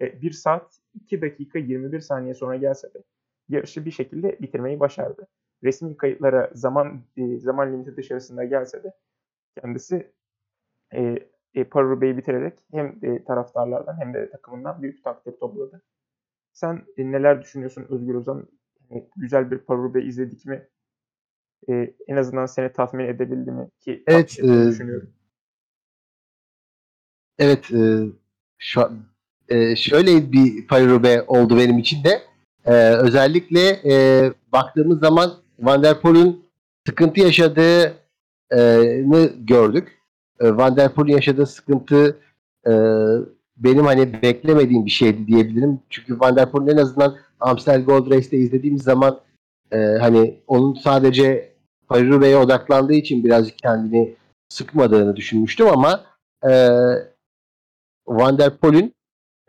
e, 1 saat 2 dakika 21 saniye sonra gelse de yarışı bir şekilde bitirmeyi başardı. Resmi kayıtlara zaman e, zaman limiti dışarısında gelse de kendisi e, e, Parube'yi bitirerek hem e, taraftarlardan hem de takımından büyük takdir topladı. Sen e, neler düşünüyorsun Özgür Ozan? Yani, güzel bir Parube izledik mi? E, en azından seni tatmin edebildi mi? Ki evet, e, düşünüyorum. Evet, e, şu e, şöyle bir Parube oldu benim için de. E, özellikle e, baktığımız zaman Van der Poel'ün sıkıntı yaşadığını gördük. E, Van der Poel'ün yaşadığı sıkıntı e, benim hani beklemediğim bir şeydi diyebilirim. Çünkü Van der Poel'ün en azından Amstel Gold Race'te izlediğimiz zaman e, hani onun sadece Paris odaklandığı için birazcık kendini sıkmadığını düşünmüştüm ama e, Van der Poel'ün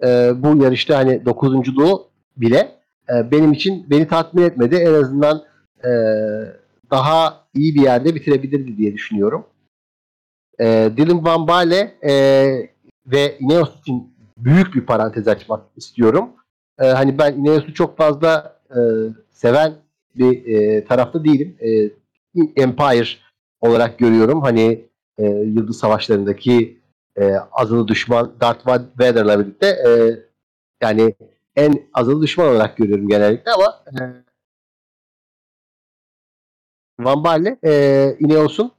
e, bu yarışta hani dokuzunculuğu bile e, benim için beni tatmin etmedi. En azından e, daha iyi bir yerde bitirebilirdi diye düşünüyorum. E, Dylan Van Baale e, ve Ineos için büyük bir parantez açmak istiyorum. E, hani ben Ineos'u çok fazla e, seven bir e, tarafta değilim. E, Empire olarak görüyorum. Hani e, Yıldız Savaşları'ndaki e, azılı düşman Darth Vader'la birlikte e, yani en azılı düşman olarak görüyorum genellikle ama e, Van Baarle e, Ineos'un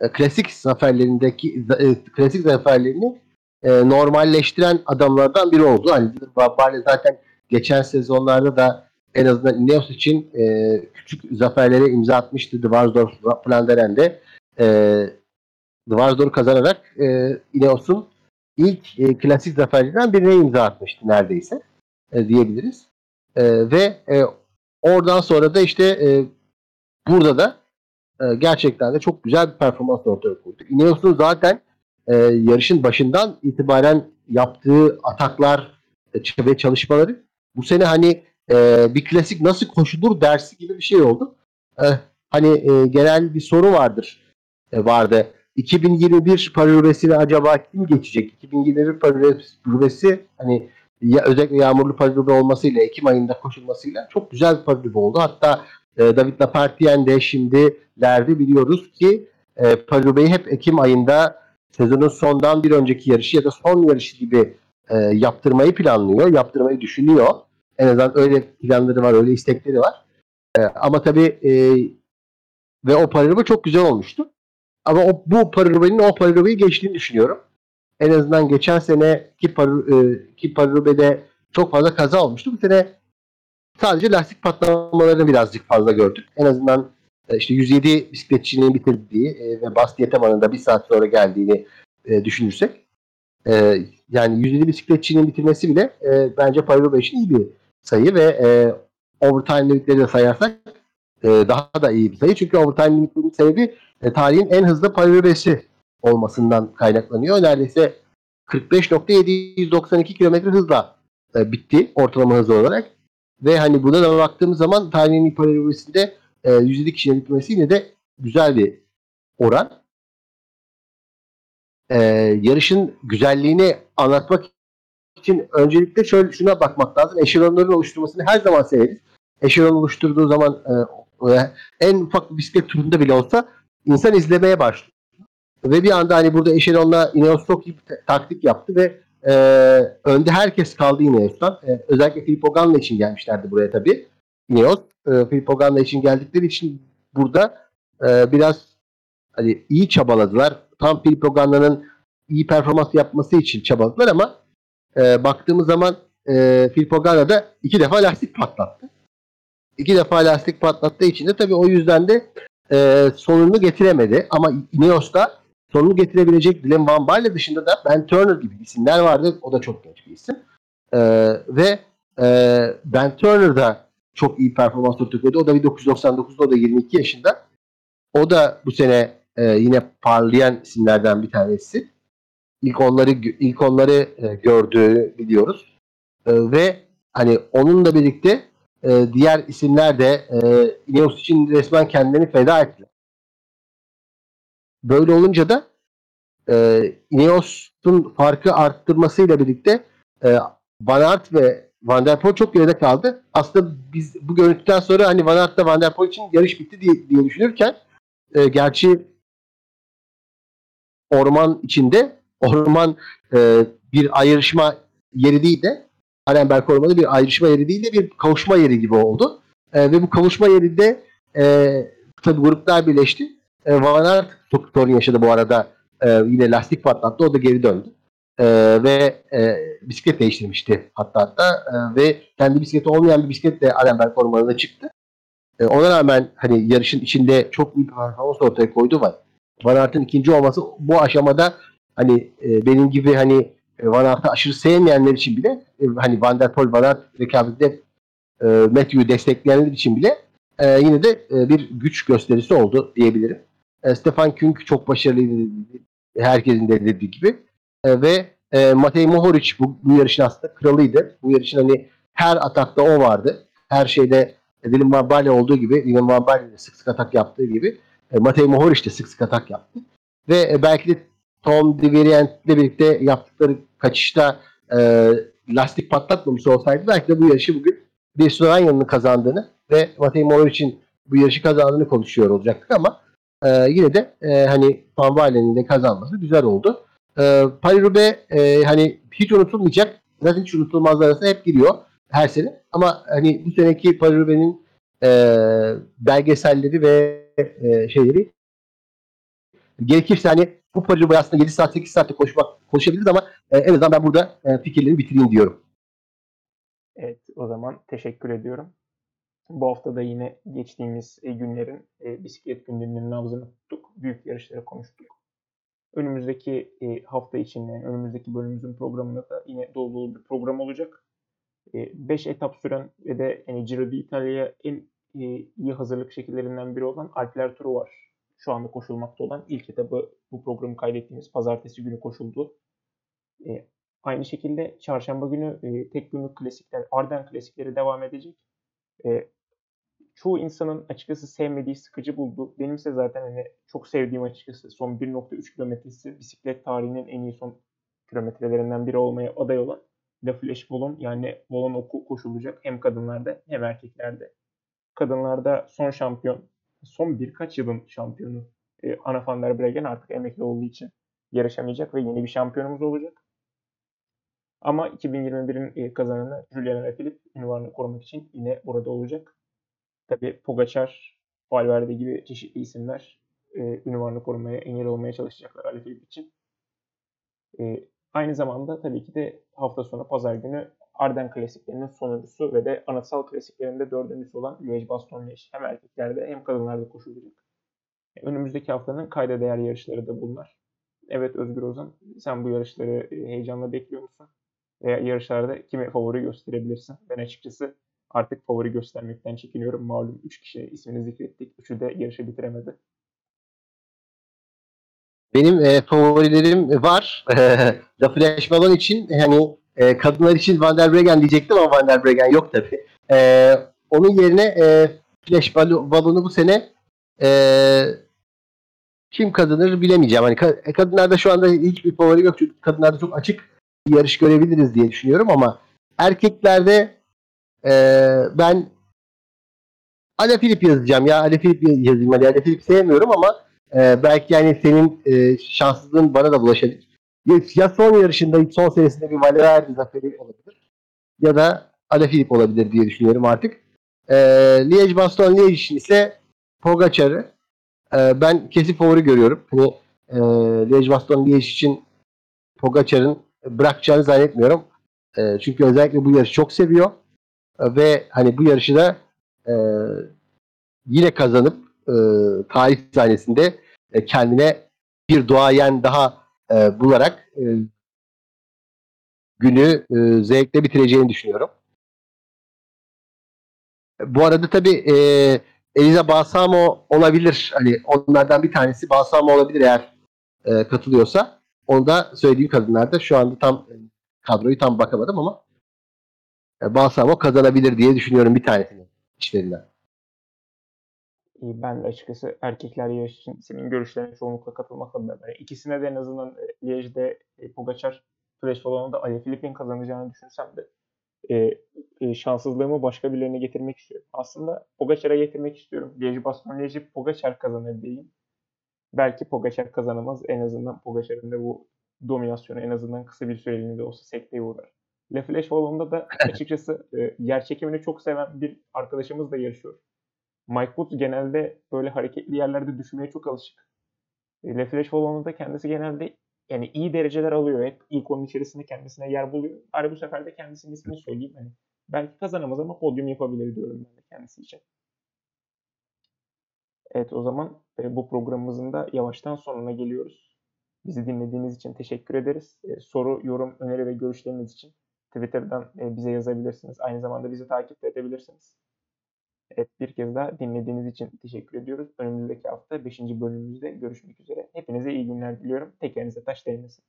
e, klasik zaferlerindeki e, klasik zaferlerini e, normalleştiren adamlardan biri oldu. Hani Van Baarle zaten geçen sezonlarda da en azından Ineos için e, küçük zaferlere imza atmıştı. Dvarsdorf Flanderen'de e, Dvarsdorf'u kazanarak e, Ineos'un ilk e, klasik zaferlerinden birine imza atmıştı neredeyse e, diyebiliriz. E, ve e, oradan sonra da işte e, burada da e, gerçekten de çok güzel bir performans ortaya koydu. Ineos'un zaten e, yarışın başından itibaren yaptığı ataklar e, ve çalışmaları bu sene hani e, bir klasik nasıl koşulur dersi gibi bir şey oldu. E, hani e, genel bir soru vardır e, vardı. 2021 Paris acaba kim geçecek? 2021 Paris hani ya, özellikle yağmurlu Paris olmasıyla Ekim ayında koşulmasıyla çok güzel bir Paris oldu. Hatta e, David Lapartien de şimdilerde biliyoruz ki e, Paris hep Ekim ayında sezonun sondan bir önceki yarışı ya da son yarışı gibi e, yaptırmayı planlıyor, yaptırmayı düşünüyor. En azından öyle planları var, öyle istekleri var. E, ama tabii e, ve o Paris çok güzel olmuştu. Ama o, bu Paris o Paris geçtiğini düşünüyorum. En azından geçen sene ki, Par e, çok fazla kaza olmuştu. Bu sene sadece lastik patlamalarını birazcık fazla gördük. En azından e, işte 107 bisikletçinin bitirdiği e, ve Basti Yeteman'ın da bir saat sonra geldiğini e, düşünürsek e, yani 107 bisikletçinin bitirmesi bile e, bence Paris için iyi bir sayı ve e, overtime limitleri de sayarsak e, daha da iyi bir sayı. Çünkü overtime limitlerinin sebebi e, tarihin en hızlı Paris olmasından kaynaklanıyor. Neredeyse 45.792 km hızla e, bitti ortalama hız olarak. Ve hani buna da baktığımız zaman tarihin hiperolojisinde e, 107 kişinin bitmesi yine de güzel bir oran. E, yarışın güzelliğini anlatmak için öncelikle şöyle şuna bakmak lazım. Eşelonların oluşturmasını her zaman severiz. Eşelon oluşturduğu zaman e, en ufak bir bisiklet turunda bile olsa insan izlemeye başlıyor. Ve bir anda hani burada Eşelon'la Ineos çok iyi bir taktik yaptı ve e, önde herkes kaldı Ineos'tan. E, özellikle Filippo Ganna için gelmişlerdi buraya tabii. Ineos. E, Filippo Ganna için geldikleri için burada e, biraz hani iyi çabaladılar. Tam Filippo Ganna'nın iyi performans yapması için çabaladılar ama e, baktığımız zaman e, Filippo Ganna da iki defa lastik patlattı. İki defa lastik patlattığı için de tabii o yüzden de e, sonunu getiremedi. Ama Ineos'ta sonunu getirebilecek Dylan Van Baarle dışında da Ben Turner gibi isimler vardı. O da çok genç bir isim. E, ve e, Ben Turner da çok iyi performans ortaya O da 1999'da o da 22 yaşında. O da bu sene e, yine parlayan isimlerden bir tanesi. İlk onları ilk onları e, gördüğü biliyoruz. E, ve hani onunla birlikte e, diğer isimler de e, Ineos için resmen kendini feda ettiler. Böyle olunca da e, Ineos'un farkı arttırmasıyla birlikte e, Van Aert ve Van der Poel çok geride kaldı. Aslında biz bu görüntüden sonra hani Van Aert'la Van der Poel için yarış bitti diye, diye düşünürken e, gerçi orman içinde orman e, bir ayrışma yeri değil de Arenberg Ormanı bir ayrışma yeri değil de bir kavuşma yeri gibi oldu. E, ve bu kavuşma yerinde e, tabi gruplar birleşti. E, Van Aert sorun yaşadı bu arada. E, yine lastik patlattı. O da geri döndü. E, ve e, bisiklet değiştirmişti hatta hatta. E, ve kendi bisikleti olmayan bir bisikletle Arenberg Ormanı'na çıktı. E, ona rağmen hani yarışın içinde çok büyük bir performans ortaya koydu var. Van Aert'ın ikinci olması bu aşamada hani e, benim gibi hani e, Van Aert'ı aşırı sevmeyenler için bile e, hani Van der Poel, Van Aert rekabetinde e, Matthew'yu destekleyenler için bile e, yine de e, bir güç gösterisi oldu diyebilirim. E, Stefan Küng çok başarılıydı herkesin de dediği gibi. E, ve e, Matej Mohoric bu, bu yarışın aslında kralıydı. Bu yarışın hani her atakta o vardı. Her şeyde Dylan Van olduğu gibi Dylan Van sık sık atak yaptığı gibi e, Matej Mohoric de sık sık atak yaptı. Ve e, belki de Tom de Vrient'le birlikte yaptıkları kaçışta e, lastik patlatmamış olsaydı belki de bu yarışı bugün bir Slovanya'nın kazandığını ve Matej Mohoric'in bu yarışı kazandığını konuşuyor olacaktık ama e, yine de e, hani Van Baarle'nin de kazanması güzel oldu. E, Paris e, hani hiç unutulmayacak zaten hiç unutulmazlar arasında hep giriyor her sene. Ama hani bu seneki Paris e, belgeselleri ve e, şeyleri gerekirse hani bu Paris aslında 7 saat 8 saatte konuşmak konuşabiliriz ama e, en azından ben burada e, fikirlerimi bitireyim diyorum. Evet o zaman teşekkür ediyorum. Bu hafta da yine geçtiğimiz e, günlerin bisiklet gündeminin nabzını tuttuk. Büyük yarışları konuştuk. Önümüzdeki hafta için yani önümüzdeki bölümümüzün programında da yine dolu bir program olacak. 5 e, etap süren ve de yani Giro d'Italia'ya en iyi hazırlık şekillerinden biri olan Alpler turu var. Şu anda koşulmakta olan ilk etabı bu programı kaydettiğimiz pazartesi günü koşuldu. E, aynı şekilde çarşamba günü e, tek günlük klasikler, Arden klasikleri devam edecek. E, çoğu insanın açıkçası sevmediği, sıkıcı buldu. Benimse zaten hani çok sevdiğim açıkçası son 1.3 kilometresi bisiklet tarihinin en iyi son kilometrelerinden biri olmaya aday olan La Flash Volon yani Volon oku koşulacak hem kadınlarda hem erkeklerde. Kadınlarda son şampiyon, son birkaç yılın şampiyonu e, Anna van der Breggen artık emekli olduğu için yarışamayacak ve yeni bir şampiyonumuz olacak. Ama 2021'in e, kazananı Julian Alaphilippe ünvanını korumak için yine burada olacak. Tabi Pogacar, Valverde gibi çeşitli isimler e, ünvanını korumaya, engel olmaya çalışacaklar Alaphilippe için. E, aynı zamanda tabii ki de hafta sonu pazar günü Arden klasiklerinin sonuncusu ve de anıtsal klasiklerinde dördüncüsü olan Liège Baston Liège hem erkeklerde hem kadınlarda koşulacak. E, önümüzdeki haftanın kayda değer yarışları da bunlar. Evet Özgür Ozan sen bu yarışları e, heyecanla bekliyor musun? Veya yarışlarda kime favori gösterebilirsin? Ben açıkçası artık favori göstermekten çekiniyorum. Malum 3 kişi ismini zikrettik. Üçü de yarışı bitiremedi. Benim e, favorilerim var. The Flash Ballon için hani e, kadınlar için Van der Breggen diyecektim ama Van der Breggen yok tabi. E, onun yerine e, Flash Ballon'u bu sene e, kim kazanır bilemeyeceğim. Hani e, kadınlarda şu anda hiçbir favori yok. Çünkü kadınlarda çok açık bir yarış görebiliriz diye düşünüyorum ama erkeklerde e, ben Ale Filip yazacağım ya. Ale Filip yazayım. Ale Filip sevmiyorum ama e, belki yani senin e, şanssızlığın bana da bulaşabilir. Ya son yarışında son senesinde bir Valverde zaferi olabilir ya da Ale Filip olabilir diye düşünüyorum artık. E, Liège Baston Liège için ise Pogacar'ı e, ben kesin favori görüyorum. Hani e, Liège Baston Liège için Pogacar'ın bırakacağını zannetmiyorum. E, çünkü özellikle bu yarışı çok seviyor. E, ve hani bu yarışı da e, yine kazanıp e, tarih sahnesinde e, kendine bir duayen daha e, bularak e, günü e, zevkle bitireceğini düşünüyorum. Bu arada tabii e, Eliza Balsamo olabilir. Hani onlardan bir tanesi Balsamo olabilir eğer e, katılıyorsa. Onu da söylediğim kadınlarda şu anda tam e, kadroyu tam bakamadım ama e, Balsamo kazanabilir diye düşünüyorum bir tanesini işlerinden. Ben de açıkçası erkekler yarış için senin görüşlerine çoğunlukla katılmakla beraber ikisine de en azından e, Liège'de e, Pogacar Flash da Ali Filip'in kazanacağını düşünsem de e, e, şanssızlığımı başka birilerine getirmek istiyorum. Aslında Pogacar'a getirmek istiyorum. Liège Baston Liège'i Pogacar kazanır diyeyim. Belki Pogacar kazanamaz. En azından Pogacar'ın da bu dominasyonu en azından kısa bir süreliğine de olsa sekteye uğrar. Le Flash Wallon'da da açıkçası e, yer çekimini çok seven bir arkadaşımız da yarışıyor. Mike Woods genelde böyle hareketli yerlerde düşmeye çok alışık. E, Le Flash Wallon'da da kendisi genelde yani iyi dereceler alıyor. Hep ilk onun içerisinde kendisine yer buluyor. Bari bu sefer de kendisinin ismini söyleyeyim. Hani belki kazanamaz ama podyum yapabilir diyorum ben de kendisi için. Evet o zaman e, bu programımızın da yavaştan sonuna geliyoruz. Bizi dinlediğiniz için teşekkür ederiz. E, soru, yorum, öneri ve görüşleriniz için Twitter'dan bize yazabilirsiniz. Aynı zamanda bizi takip de edebilirsiniz. Evet bir kez daha dinlediğiniz için teşekkür ediyoruz. Önümüzdeki hafta 5. bölümümüzde görüşmek üzere. Hepinize iyi günler diliyorum. Tekerinize taş değmesin.